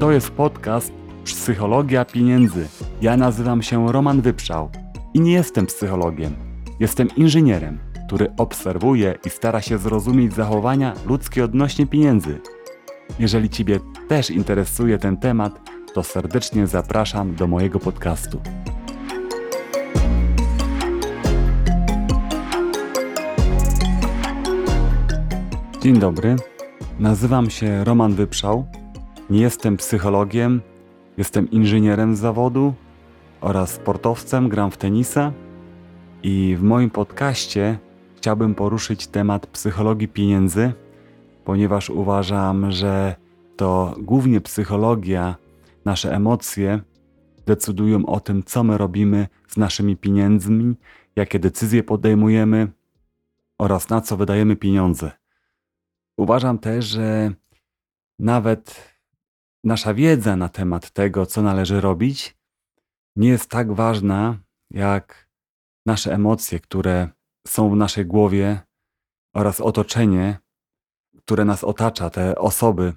To jest podcast Psychologia Pieniędzy. Ja nazywam się Roman Wyprzał i nie jestem psychologiem. Jestem inżynierem, który obserwuje i stara się zrozumieć zachowania ludzkie odnośnie pieniędzy. Jeżeli Ciebie też interesuje ten temat, to serdecznie zapraszam do mojego podcastu. Dzień dobry, nazywam się Roman Wyprzał. Nie jestem psychologiem, jestem inżynierem z zawodu oraz sportowcem, gram w tenisa i w moim podcaście chciałbym poruszyć temat psychologii pieniędzy, ponieważ uważam, że to głównie psychologia, nasze emocje decydują o tym, co my robimy z naszymi pieniędzmi, jakie decyzje podejmujemy oraz na co wydajemy pieniądze. Uważam też, że nawet nasza wiedza na temat tego, co należy robić, nie jest tak ważna jak nasze emocje, które są w naszej głowie oraz otoczenie, które nas otacza, te osoby,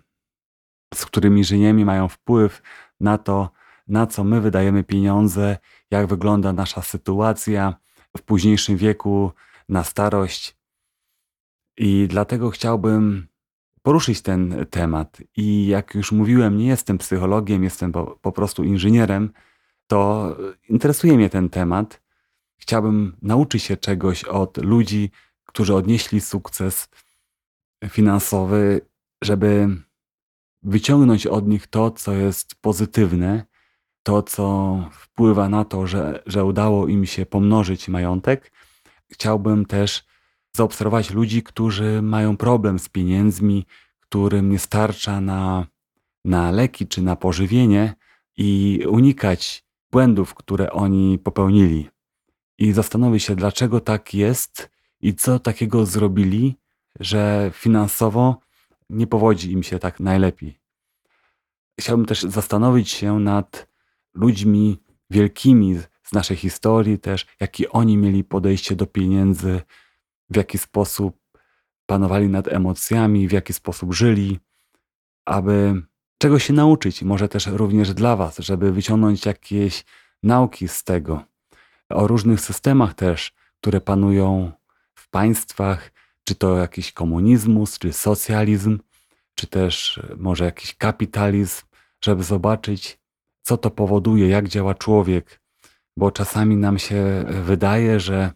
z którymi żyjemy, mają wpływ na to, na co my wydajemy pieniądze, jak wygląda nasza sytuacja w późniejszym wieku, na starość. I dlatego chciałbym poruszyć ten temat. I jak już mówiłem, nie jestem psychologiem, jestem po, po prostu inżynierem, to interesuje mnie ten temat. Chciałbym nauczyć się czegoś od ludzi, którzy odnieśli sukces finansowy, żeby wyciągnąć od nich to, co jest pozytywne, to, co wpływa na to, że, że udało im się pomnożyć majątek. Chciałbym też zaobserwować ludzi, którzy mają problem z pieniędzmi, którym nie starcza na, na leki czy na pożywienie i unikać błędów, które oni popełnili. I zastanowić się, dlaczego tak jest i co takiego zrobili, że finansowo nie powodzi im się tak najlepiej. Chciałbym też zastanowić się nad ludźmi wielkimi z naszej historii, też jakie oni mieli podejście do pieniędzy, w jaki sposób panowali nad emocjami, w jaki sposób żyli, aby czego się nauczyć, może też również dla Was, żeby wyciągnąć jakieś nauki z tego. O różnych systemach też, które panują w państwach, czy to jakiś komunizmus, czy socjalizm, czy też może jakiś kapitalizm, żeby zobaczyć, co to powoduje, jak działa człowiek, bo czasami nam się wydaje, że,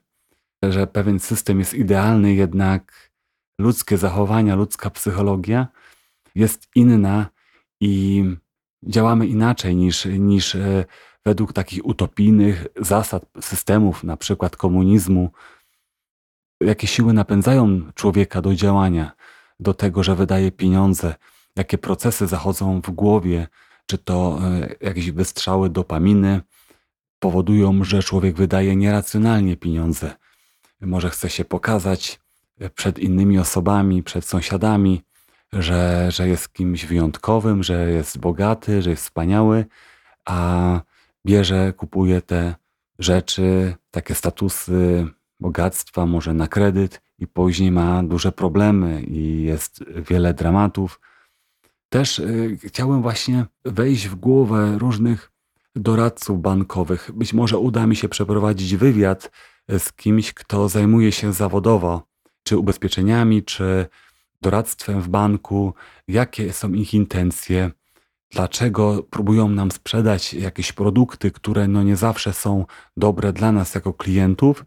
że pewien system jest idealny, jednak ludzkie zachowania, ludzka psychologia jest inna i działamy inaczej niż, niż e, według takich utopijnych zasad systemów, na przykład komunizmu. Jakie siły napędzają człowieka do działania, do tego, że wydaje pieniądze, jakie procesy zachodzą w głowie, czy to e, jakieś wystrzały dopaminy powodują, że człowiek wydaje nieracjonalnie pieniądze. Może chce się pokazać e, przed innymi osobami, przed sąsiadami, że, że jest kimś wyjątkowym, że jest bogaty, że jest wspaniały, a bierze, kupuje te rzeczy, takie statusy bogactwa, może na kredyt i później ma duże problemy i jest wiele dramatów. Też y, chciałem właśnie wejść w głowę różnych doradców bankowych. Być może uda mi się przeprowadzić wywiad z kimś, kto zajmuje się zawodowo, czy ubezpieczeniami, czy doradztwem w banku, jakie są ich intencje, dlaczego próbują nam sprzedać jakieś produkty, które no nie zawsze są dobre dla nas jako klientów,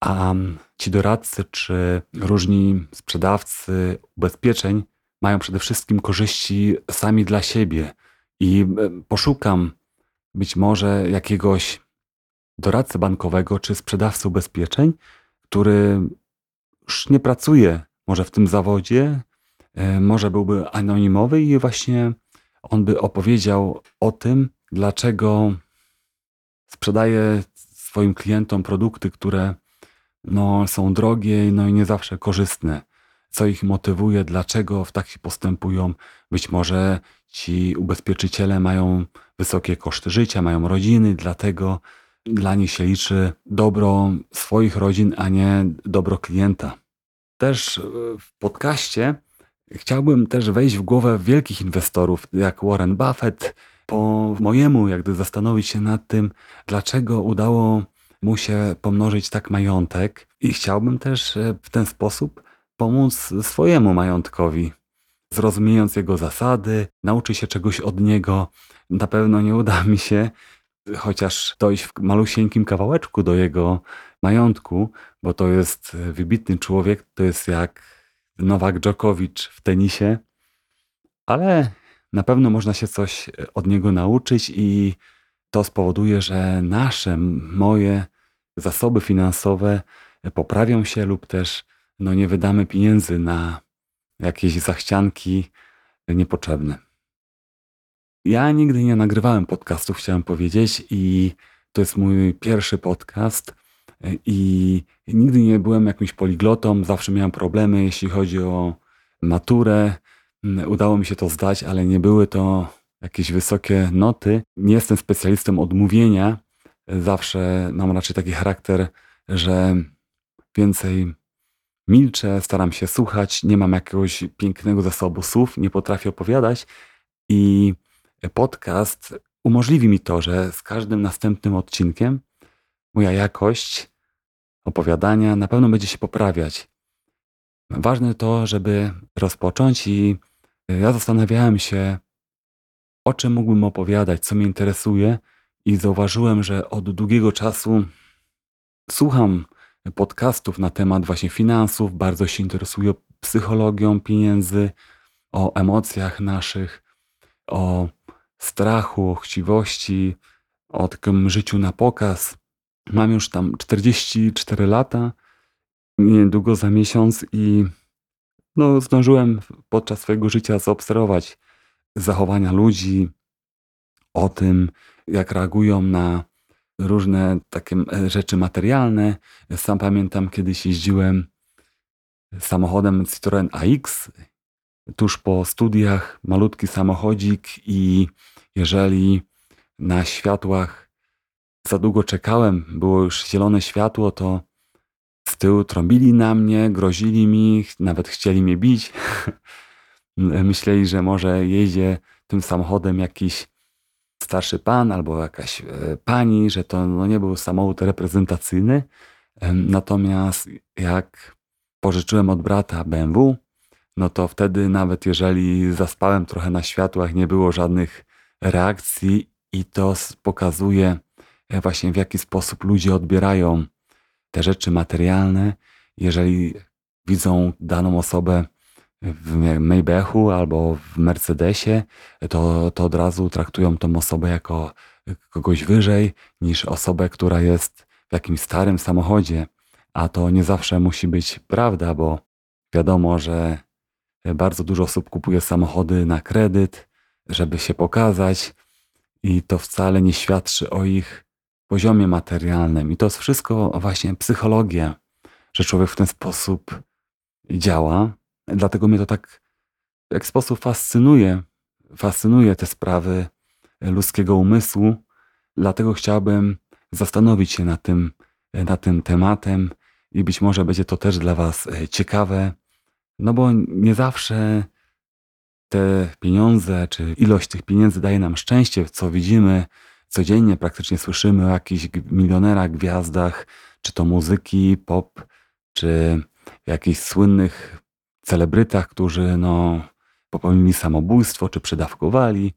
a ci doradcy czy różni sprzedawcy ubezpieczeń mają przede wszystkim korzyści sami dla siebie. I e, poszukam być może jakiegoś doradcy bankowego czy sprzedawcy ubezpieczeń, który już nie pracuje może w tym zawodzie, e, może byłby anonimowy i właśnie on by opowiedział o tym, dlaczego sprzedaje swoim klientom produkty, które no, są drogie no i nie zawsze korzystne. Co ich motywuje, dlaczego w taki postępują. Być może ci ubezpieczyciele mają wysokie koszty życia, mają rodziny, dlatego dla nich się liczy dobro swoich rodzin, a nie dobro klienta. Też e, w podcaście Chciałbym też wejść w głowę wielkich inwestorów, jak Warren Buffett, po mojemu, jakby zastanowić się nad tym, dlaczego udało mu się pomnożyć tak majątek i chciałbym też e, w ten sposób pomóc swojemu majątkowi, zrozumiejąc jego zasady, nauczy się czegoś od niego. Na pewno nie uda mi się chociaż dojść w malusieńkim kawałeczku do jego majątku, bo to jest wybitny człowiek, to jest jak Nowak Dżokowicz w tenisie, ale na pewno można się coś od niego nauczyć i to spowoduje, że nasze, moje zasoby finansowe poprawią się lub też no, nie wydamy pieniędzy na jakieś zachcianki niepotrzebne. Ja nigdy nie nagrywałem podcastów, chciałem powiedzieć, i to jest mój pierwszy podcast. I nigdy nie byłem jakimś poliglotą, zawsze miałem problemy, jeśli chodzi o maturę. Udało mi się to zdać, ale nie były to jakieś wysokie noty. Nie jestem specjalistą od mówienia. Zawsze mam raczej taki charakter, że więcej milczę, staram się słuchać, nie mam jakiegoś pięknego zasobu słów, nie potrafię opowiadać i podcast umożliwi mi to, że z każdym następnym odcinkiem moja jakość opowiadania na pewno będzie się poprawiać. Ważne to, żeby rozpocząć i ja zastanawiałem się, o czym mógłbym opowiadać, co mnie interesuje i zauważyłem, że od długiego czasu słucham podcastów na temat właśnie finansów, bardzo się interesuję psychologią pieniędzy, o emocjach naszych, o strachu, chciwości, o takim życiu na pokaz. Mam już tam 44 lata, niedługo za miesiąc i no, zdążyłem podczas swojego życia zaobserwować zachowania ludzi, o tym, jak reagują na różne takie e, rzeczy materialne. Sam pamiętam, kiedyś jeździłem samochodem Citroen AX tuż po studiach, malutki samochodzik i jeżeli na światłach za długo czekałem, było już zielone światło, to z tyłu trąbili na mnie, grozili mi, nawet chcieli mnie bić. Myśleli, że może jeździe tym samochodem jakiś starszy pan albo jakaś e, pani, że to no, nie był samochód reprezentacyjny. Natomiast jak pożyczyłem od brata BMW, no to wtedy nawet jeżeli zaspałem trochę na światłach, nie było żadnych reakcji i to pokazuje e, właśnie w jaki sposób ludzie odbierają te rzeczy materialne. Jeżeli widzą daną osobę w Maybachu albo w Mercedesie, to, to od razu traktują tą osobę jako kogoś wyżej niż osobę, która jest w jakimś starym samochodzie. A to nie zawsze musi być prawda, bo wiadomo, że bardzo dużo osób kupuje samochody na kredyt, żeby się pokazać, i to wcale nie świadczy o ich poziomie materialnym. I to jest wszystko właśnie psychologia, że człowiek w ten sposób działa. Dlatego mnie to tak w jak sposób fascynuje. Fascynuje te sprawy ludzkiego umysłu. Dlatego chciałbym zastanowić się nad tym, nad tym tematem i być może będzie to też dla Was ciekawe, no bo nie zawsze te pieniądze, czy ilość tych pieniędzy daje nam szczęście, co widzimy codziennie, praktycznie słyszymy o jakichś milionerach, gwiazdach, czy to muzyki, pop, czy jakichś słynnych celebrytach, którzy no, popełnili samobójstwo, czy przedawkowali.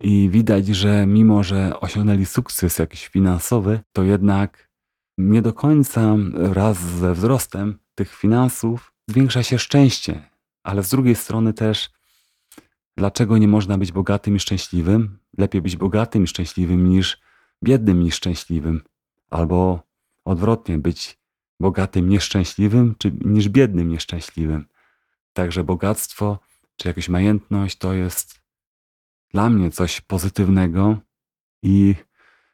I widać, że mimo, że osiągnęli sukces jakiś finansowy, to jednak nie do końca wraz ze wzrostem tych finansów zwiększa się szczęście. Ale z drugiej strony też, dlaczego nie można być bogatym i szczęśliwym? Lepiej być bogatym i szczęśliwym niż biednym i szczęśliwym. Albo odwrotnie, być bogatym nieszczęśliwym czy niż biednym nieszczęśliwym. Także bogactwo czy jakaś majętność to jest dla mnie coś pozytywnego i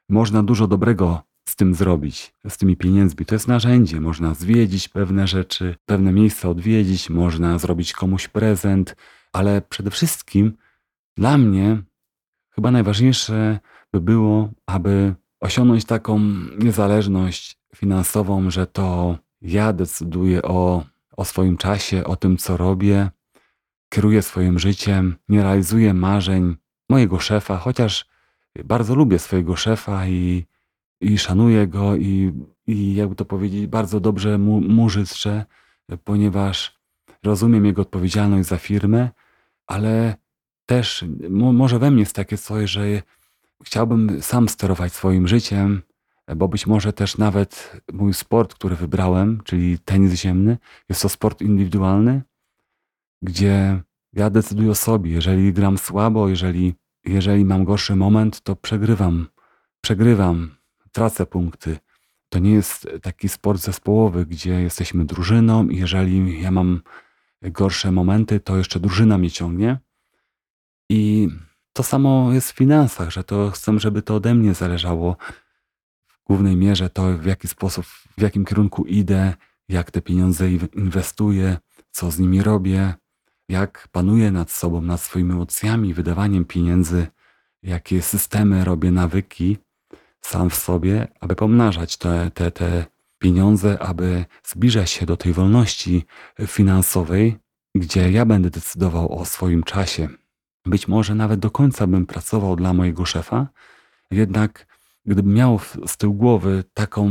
można dużo dobrego tym zrobić, z tymi pieniędzmi. To jest narzędzie. Można zwiedzić pewne rzeczy, pewne miejsca odwiedzić, można zrobić komuś prezent, ale przede wszystkim dla mnie chyba najważniejsze by było, aby osiągnąć taką niezależność finansową, że to ja decyduję o, o swoim czasie, o tym, co robię, kieruję swoim życiem, nie realizuję marzeń mojego szefa, chociaż bardzo lubię swojego szefa i, i szanuję go i, i jakby to powiedzieć, bardzo dobrze mu, mu życzę, ponieważ rozumiem jego odpowiedzialność za firmę, ale też może we mnie jest takie coś, że chciałbym sam sterować swoim życiem, bo być może też nawet mój sport, który wybrałem, czyli tenis ziemny, jest to sport indywidualny, gdzie ja decyduję o sobie. Jeżeli gram słabo, jeżeli, jeżeli mam gorszy moment, to przegrywam. Przegrywam, tracę punkty. To nie jest taki sport zespołowy, gdzie jesteśmy drużyną i jeżeli ja mam gorsze momenty, to jeszcze drużyna mnie ciągnie. I to samo jest w finansach, że to chcę, żeby to ode mnie zależało w głównej mierze, to w jaki sposób, w jakim kierunku idę, jak te pieniądze inwestuję, co z nimi robię, jak panuję nad sobą, nad swoimi emocjami, wydawaniem pieniędzy, jakie systemy robię, nawyki sam w sobie, aby pomnażać te, te, te pieniądze, aby zbliżać się do tej wolności finansowej, gdzie ja będę decydował o swoim czasie. Być może nawet do końca bym pracował dla mojego szefa, jednak gdybym miał z tyłu głowy taką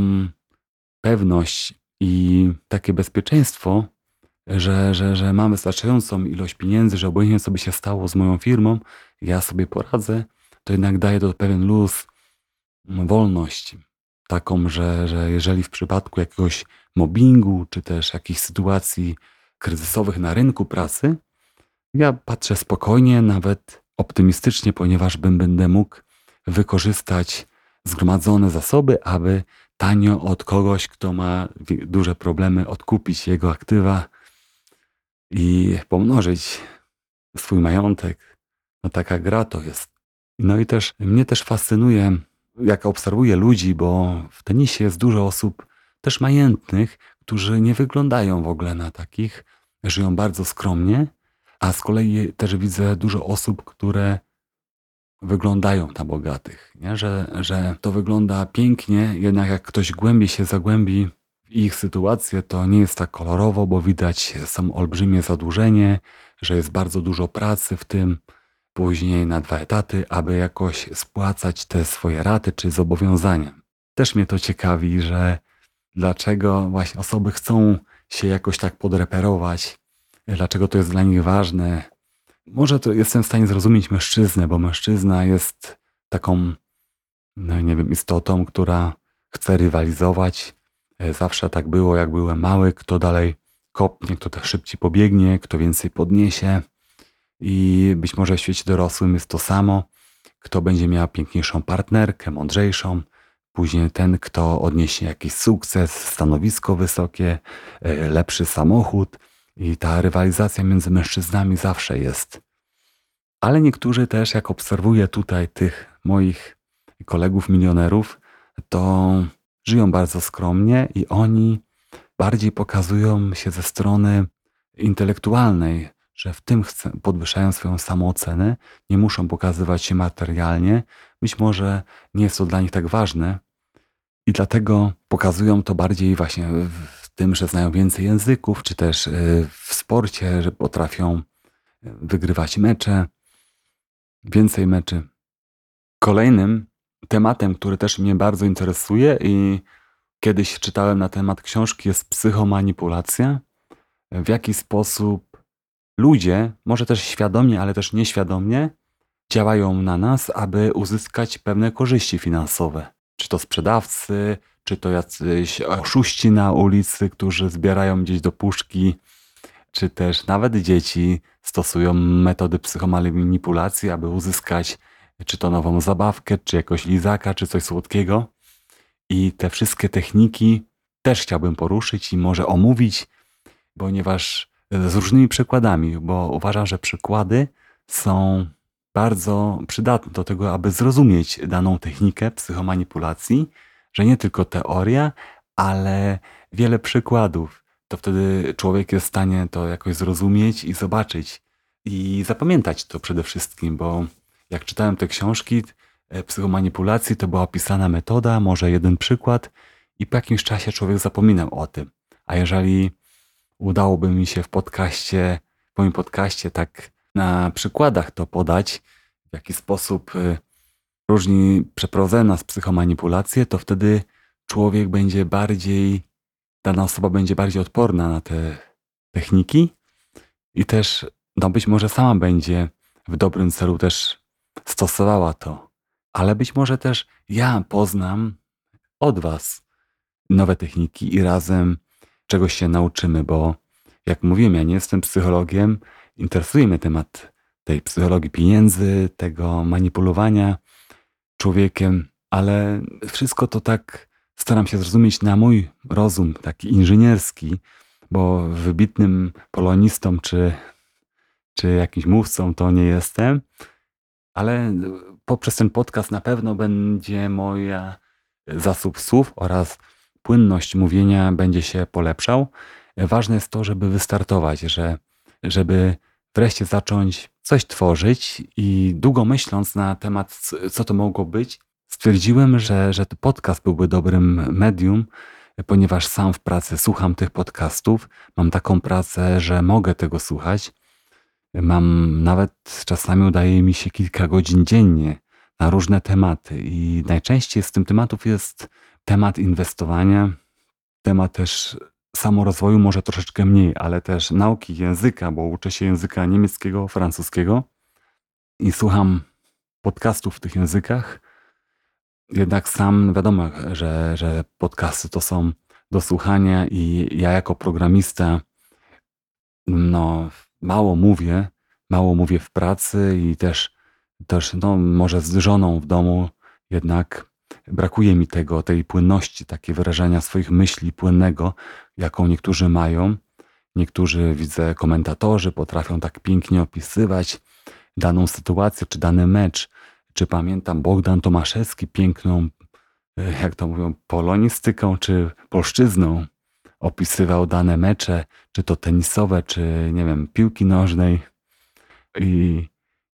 pewność i takie bezpieczeństwo, że, że, że mam wystarczającą ilość pieniędzy, że obojętnie co by się stało z moją firmą, ja sobie poradzę, to jednak daje to pewien luz, wolność. Taką, że, że jeżeli w przypadku jakiegoś mobbingu, czy też jakichś sytuacji kryzysowych na rynku pracy, ja patrzę spokojnie, nawet optymistycznie, ponieważ bym będę mógł wykorzystać zgromadzone zasoby, aby tanio od kogoś, kto ma duże problemy, odkupić jego aktywa i pomnożyć swój majątek. No taka gra to jest. No i też mnie też fascynuje, jak obserwuję ludzi, bo w tenisie jest dużo osób też majętnych, którzy nie wyglądają w ogóle na takich, żyją bardzo skromnie, a z kolei też widzę dużo osób, które wyglądają na bogatych, nie? Że, że to wygląda pięknie, jednak jak ktoś głębiej się zagłębi w ich sytuację, to nie jest tak kolorowo, bo widać są olbrzymie zadłużenie, że jest bardzo dużo pracy w tym, później na dwa etaty, aby jakoś spłacać te swoje raty czy zobowiązania. Też mnie to ciekawi, że dlaczego właśnie osoby chcą się jakoś tak podreperować, dlaczego to jest dla nich ważne. Może to jestem w stanie zrozumieć mężczyznę, bo mężczyzna jest taką, no nie wiem, istotą, która chce rywalizować. E, zawsze tak było, jak byłem mały, kto dalej kopnie, kto też szybciej pobiegnie, kto więcej podniesie. I być może w świecie dorosłym jest to samo. Kto będzie miał piękniejszą partnerkę, mądrzejszą, później ten, kto odniesie jakiś sukces, stanowisko wysokie, e, lepszy samochód, i ta rywalizacja między mężczyznami zawsze jest. Ale niektórzy też, jak obserwuję tutaj tych moich kolegów milionerów, to żyją bardzo skromnie i oni bardziej pokazują się ze strony intelektualnej, że w tym podwyższają swoją samoocenę, nie muszą pokazywać się materialnie. Być może nie jest to dla nich tak ważne i dlatego pokazują to bardziej właśnie w tym, że znają więcej języków, czy też y, w sporcie, że potrafią y, wygrywać mecze, więcej meczy. Kolejnym tematem, który też mnie bardzo interesuje i kiedyś czytałem na temat książki, jest psychomanipulacja. W jaki sposób ludzie, może też świadomie, ale też nieświadomie, działają na nas, aby uzyskać pewne korzyści finansowe. Czy to sprzedawcy, czy to jacyś oszuści na ulicy, którzy zbierają gdzieś do puszki, czy też nawet dzieci stosują metody psychomanipulacji, aby uzyskać czy to nową zabawkę, czy jakoś lizaka, czy coś słodkiego. I te wszystkie techniki też chciałbym poruszyć i może omówić, ponieważ z różnymi przykładami, bo uważam, że przykłady są bardzo przydatne do tego, aby zrozumieć daną technikę psychomanipulacji że nie tylko teoria, ale wiele przykładów. To wtedy człowiek jest w stanie to jakoś zrozumieć i zobaczyć i zapamiętać to przede wszystkim, bo jak czytałem te książki e, psychomanipulacji, to była opisana metoda, może jeden przykład i po jakimś czasie człowiek zapominał o tym. A jeżeli udałoby mi się w podcaście moim podcaście tak na przykładach to podać, w jaki sposób y, różni przeprowadzenia nas psychomanipulacje, to wtedy człowiek będzie bardziej, dana osoba będzie bardziej odporna na te techniki i też, no być może sama będzie w dobrym celu też stosowała to. Ale być może też ja poznam od Was nowe techniki i razem czegoś się nauczymy, bo jak mówiłem, ja nie jestem psychologiem, interesuje mnie temat tej psychologii pieniędzy, tego manipulowania człowiekiem, ale wszystko to tak staram się zrozumieć na mój rozum, taki inżynierski, bo wybitnym polonistą czy, czy jakimś mówcą to nie jestem, ale poprzez ten podcast na pewno będzie moja zasób słów oraz płynność mówienia będzie się polepszał. Ważne jest to, żeby wystartować, że, żeby wreszcie zacząć coś tworzyć i długo myśląc na temat, co to mogło być, stwierdziłem, że, że podcast byłby dobrym medium, ponieważ sam w pracy słucham tych podcastów. Mam taką pracę, że mogę tego słuchać. Mam nawet czasami udaje mi się kilka godzin dziennie na różne tematy i najczęściej z tym tematów jest temat inwestowania, temat też samorozwoju może troszeczkę mniej, ale też nauki języka, bo uczę się języka niemieckiego, francuskiego i słucham podcastów w tych językach. Jednak sam wiadomo, że, że podcasty to są do słuchania i ja jako programista no, mało mówię, mało mówię w pracy i też, też no, może z żoną w domu jednak brakuje mi tego, tej płynności, takie wyrażania swoich myśli płynnego, jaką niektórzy mają. Niektórzy, widzę, komentatorzy potrafią tak pięknie opisywać daną sytuację, czy dany mecz. Czy pamiętam Bogdan Tomaszewski piękną, e, jak to mówią, polonistyką, czy polszczyzną opisywał dane mecze, czy to tenisowe, czy nie wiem, piłki nożnej. I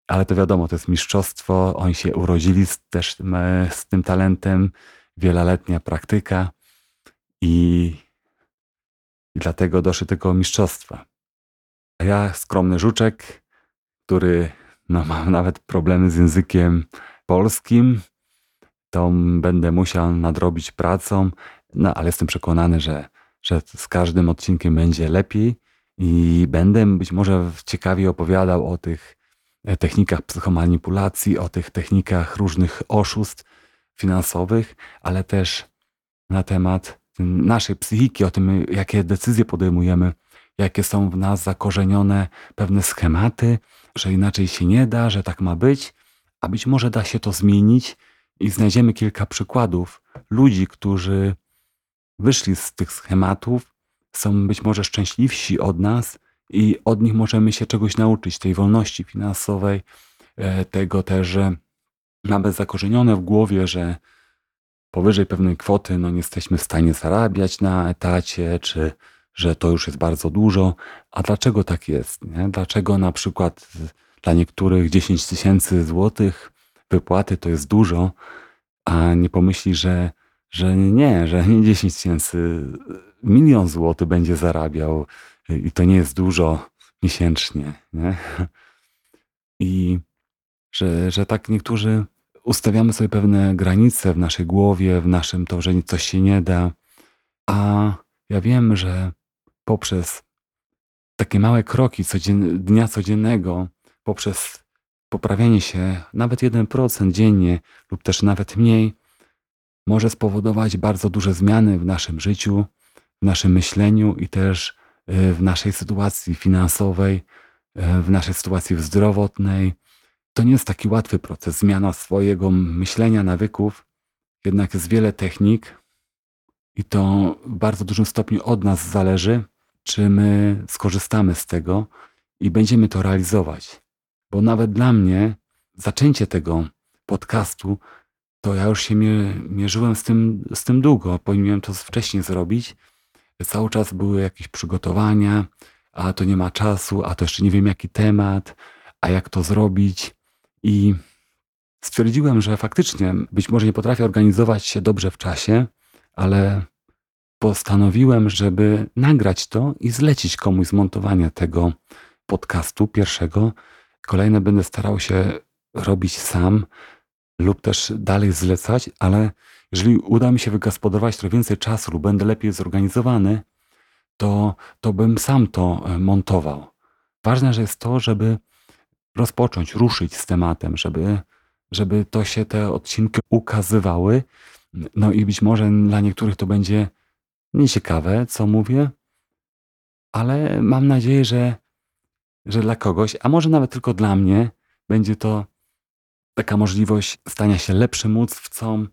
ale to wiadomo, to jest mistrzostwo. Oni się urodzili z, też e, z tym talentem, wieloletnia praktyka i, i dlatego doszli do tego mistrzostwa. A ja, skromny żuczek, który no, mam nawet problemy z językiem polskim, to będę musiał nadrobić pracą, no ale jestem przekonany, że, że z każdym odcinkiem będzie lepiej i będę być może ciekawie opowiadał o tych technikach psychomanipulacji, o tych technikach różnych oszustw finansowych, ale też na temat naszej psychiki, o tym, jakie decyzje podejmujemy, jakie są w nas zakorzenione pewne schematy, że inaczej się nie da, że tak ma być, a być może da się to zmienić i znajdziemy kilka przykładów ludzi, którzy wyszli z tych schematów, są być może szczęśliwsi od nas i od nich możemy się czegoś nauczyć, tej wolności finansowej, e, tego też, że mamy zakorzenione w głowie, że powyżej pewnej kwoty no, nie jesteśmy w stanie zarabiać na etacie, czy że to już jest bardzo dużo. A dlaczego tak jest? Nie? Dlaczego na przykład dla niektórych 10 tysięcy złotych wypłaty to jest dużo, a nie pomyśli, że, że nie, że nie 10 tysięcy, milion złotych będzie zarabiał, i to nie jest dużo miesięcznie. Nie? I że, że tak niektórzy ustawiamy sobie pewne granice w naszej głowie, w naszym to, że coś się nie da. A ja wiem, że poprzez takie małe kroki codzien, dnia codziennego, poprzez poprawianie się nawet 1% dziennie lub też nawet mniej, może spowodować bardzo duże zmiany w naszym życiu, w naszym myśleniu i też w naszej sytuacji finansowej, y, w naszej sytuacji zdrowotnej. To nie jest taki łatwy proces, zmiana swojego myślenia, nawyków. Jednak jest wiele technik i to w bardzo dużym stopniu od nas zależy, czy my skorzystamy z tego i będziemy to realizować. Bo nawet dla mnie zaczęcie tego podcastu, to ja już się mierzyłem z tym, z tym długo. Powinienem to wcześniej zrobić, cały czas były jakieś przygotowania, a to nie ma czasu, a to jeszcze nie wiem jaki temat, a jak to zrobić. I stwierdziłem, że faktycznie być może nie potrafię organizować się dobrze w czasie, ale postanowiłem, żeby nagrać to i zlecić komuś zmontowanie tego podcastu pierwszego. Kolejne będę starał się robić sam lub też dalej zlecać, ale jeżeli uda mi się wygospodarować trochę więcej czasu lub będę lepiej zorganizowany, to, to bym sam to e, montował. Ważne że jest to, żeby rozpocząć, ruszyć z tematem, żeby, żeby to się te odcinki ukazywały. No i być może dla niektórych to będzie nieciekawe, co mówię, ale mam nadzieję, że, że dla kogoś, a może nawet tylko dla mnie, będzie to taka możliwość stania się lepszym mówcą,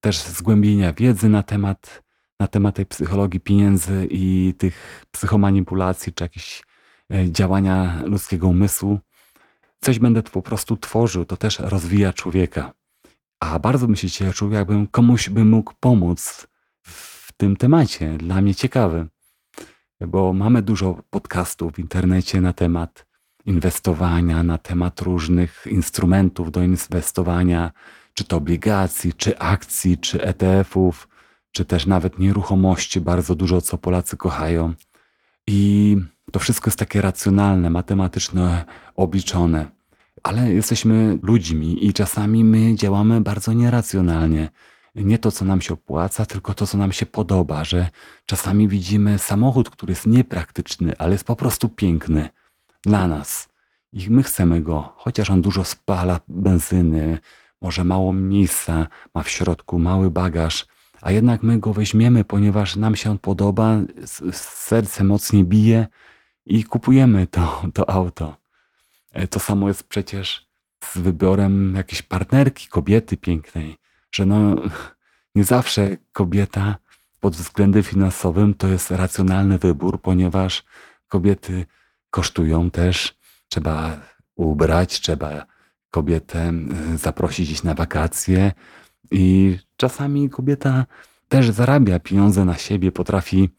też zgłębienia wiedzy na temat, na temat tej psychologii pieniędzy i tych psychomanipulacji, czy jakieś e, działania ludzkiego umysłu. Coś będę po prostu tworzył, to też rozwija człowieka. A bardzo bym się cieszył, jakbym komuś by mógł pomóc w tym temacie, dla mnie ciekawy. Bo mamy dużo podcastów w internecie na temat inwestowania, na temat różnych instrumentów do inwestowania, czy to obligacji, czy akcji, czy ETF-ów, czy też nawet nieruchomości, bardzo dużo co Polacy kochają. I to wszystko jest takie racjonalne, matematyczne, obliczone. Ale jesteśmy ludźmi i czasami my działamy bardzo nieracjonalnie. Nie to, co nam się opłaca, tylko to, co nam się podoba, że czasami widzimy samochód, który jest niepraktyczny, ale jest po prostu piękny dla nas. I my chcemy go, chociaż on dużo spala benzyny, może mało miejsca, ma w środku mały bagaż, a jednak my go weźmiemy, ponieważ nam się on podoba, serce mocniej bije i kupujemy to, to auto. E, to samo jest przecież z wyborem jakiejś partnerki, kobiety pięknej, że no nie zawsze kobieta pod względem finansowym to jest racjonalny wybór, ponieważ kobiety kosztują też, trzeba ubrać, trzeba kobietę y, zaprosić gdzieś na wakacje i czasami kobieta też zarabia pieniądze na siebie, potrafi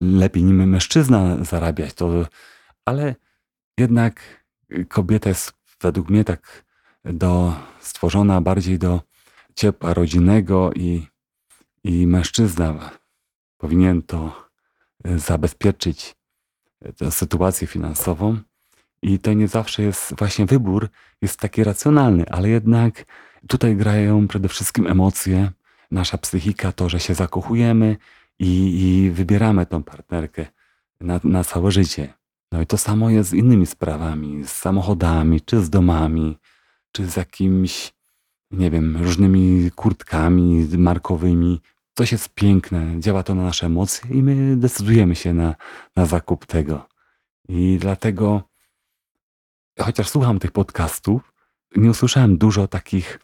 lepiej nim mężczyzna zarabiać, to, ale jednak kobieta jest według mnie tak do, stworzona bardziej do ciepła rodzinnego i, i mężczyzna powinien to y, zabezpieczyć, y, tę sytuację finansową. I to nie zawsze jest właśnie wybór, jest taki racjonalny, ale jednak tutaj grają przede wszystkim emocje, nasza psychika, to, że się zakochujemy i, i wybieramy tą partnerkę na, na całe życie. No i to samo jest z innymi sprawami, z samochodami, czy z domami, czy z jakimiś, nie wiem, różnymi kurtkami markowymi. Coś jest piękne, działa to na nasze emocje i my decydujemy się na, na zakup tego. I dlatego chociaż słucham tych podcastów, nie usłyszałem dużo takich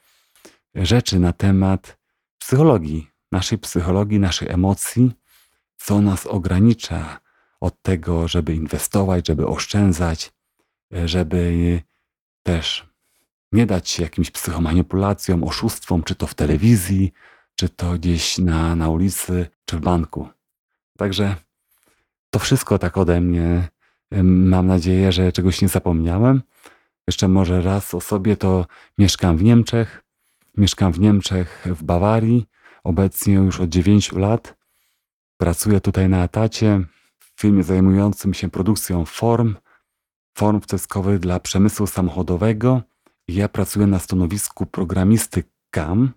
rzeczy na temat psychologii, naszej psychologii, naszych emocji, co nas ogranicza od tego, żeby inwestować, żeby oszczędzać, żeby też nie dać się jakimś psychomanipulacjom, oszustwom, czy to w telewizji, czy to gdzieś na, na ulicy, czy w banku. Także to wszystko tak ode mnie Mam nadzieję, że czegoś nie zapomniałem. Jeszcze może raz o sobie to mieszkam w Niemczech. Mieszkam w Niemczech, w Bawarii. Obecnie już od 9 lat. Pracuję tutaj na etacie w firmie zajmującym się produkcją form, form wceskowych dla przemysłu samochodowego. Ja pracuję na stanowisku programisty CAM,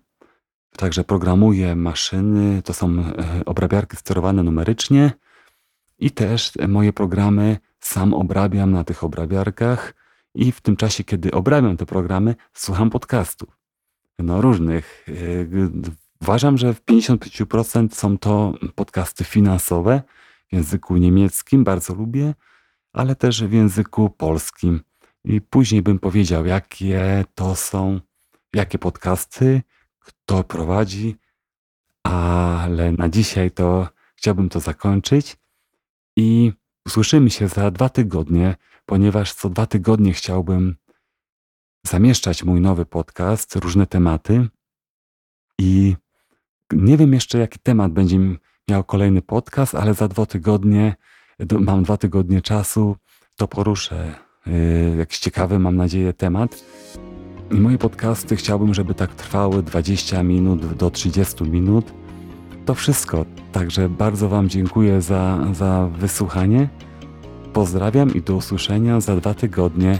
także programuję maszyny, to są e, obrabiarki sterowane numerycznie i też moje programy sam obrabiam na tych obrabiarkach i w tym czasie, kiedy obrabiam te programy, słucham podcastów. No różnych. E, uważam, że w 55% są to podcasty finansowe w języku niemieckim, bardzo lubię, ale też w języku polskim. I później bym powiedział, jakie to są, jakie podcasty, kto prowadzi, ale na dzisiaj to chciałbym to zakończyć i Usłyszymy się za dwa tygodnie, ponieważ co dwa tygodnie chciałbym zamieszczać mój nowy podcast, różne tematy. I nie wiem jeszcze, jaki temat będzie miał kolejny podcast, ale za dwa tygodnie, mam dwa tygodnie czasu, to poruszę yy, jakiś ciekawy, mam nadzieję, temat. I moje podcasty chciałbym, żeby tak trwały 20 minut do 30 minut to wszystko. Także bardzo Wam dziękuję za, za wysłuchanie Pozdrawiam i do usłyszenia za dwa tygodnie.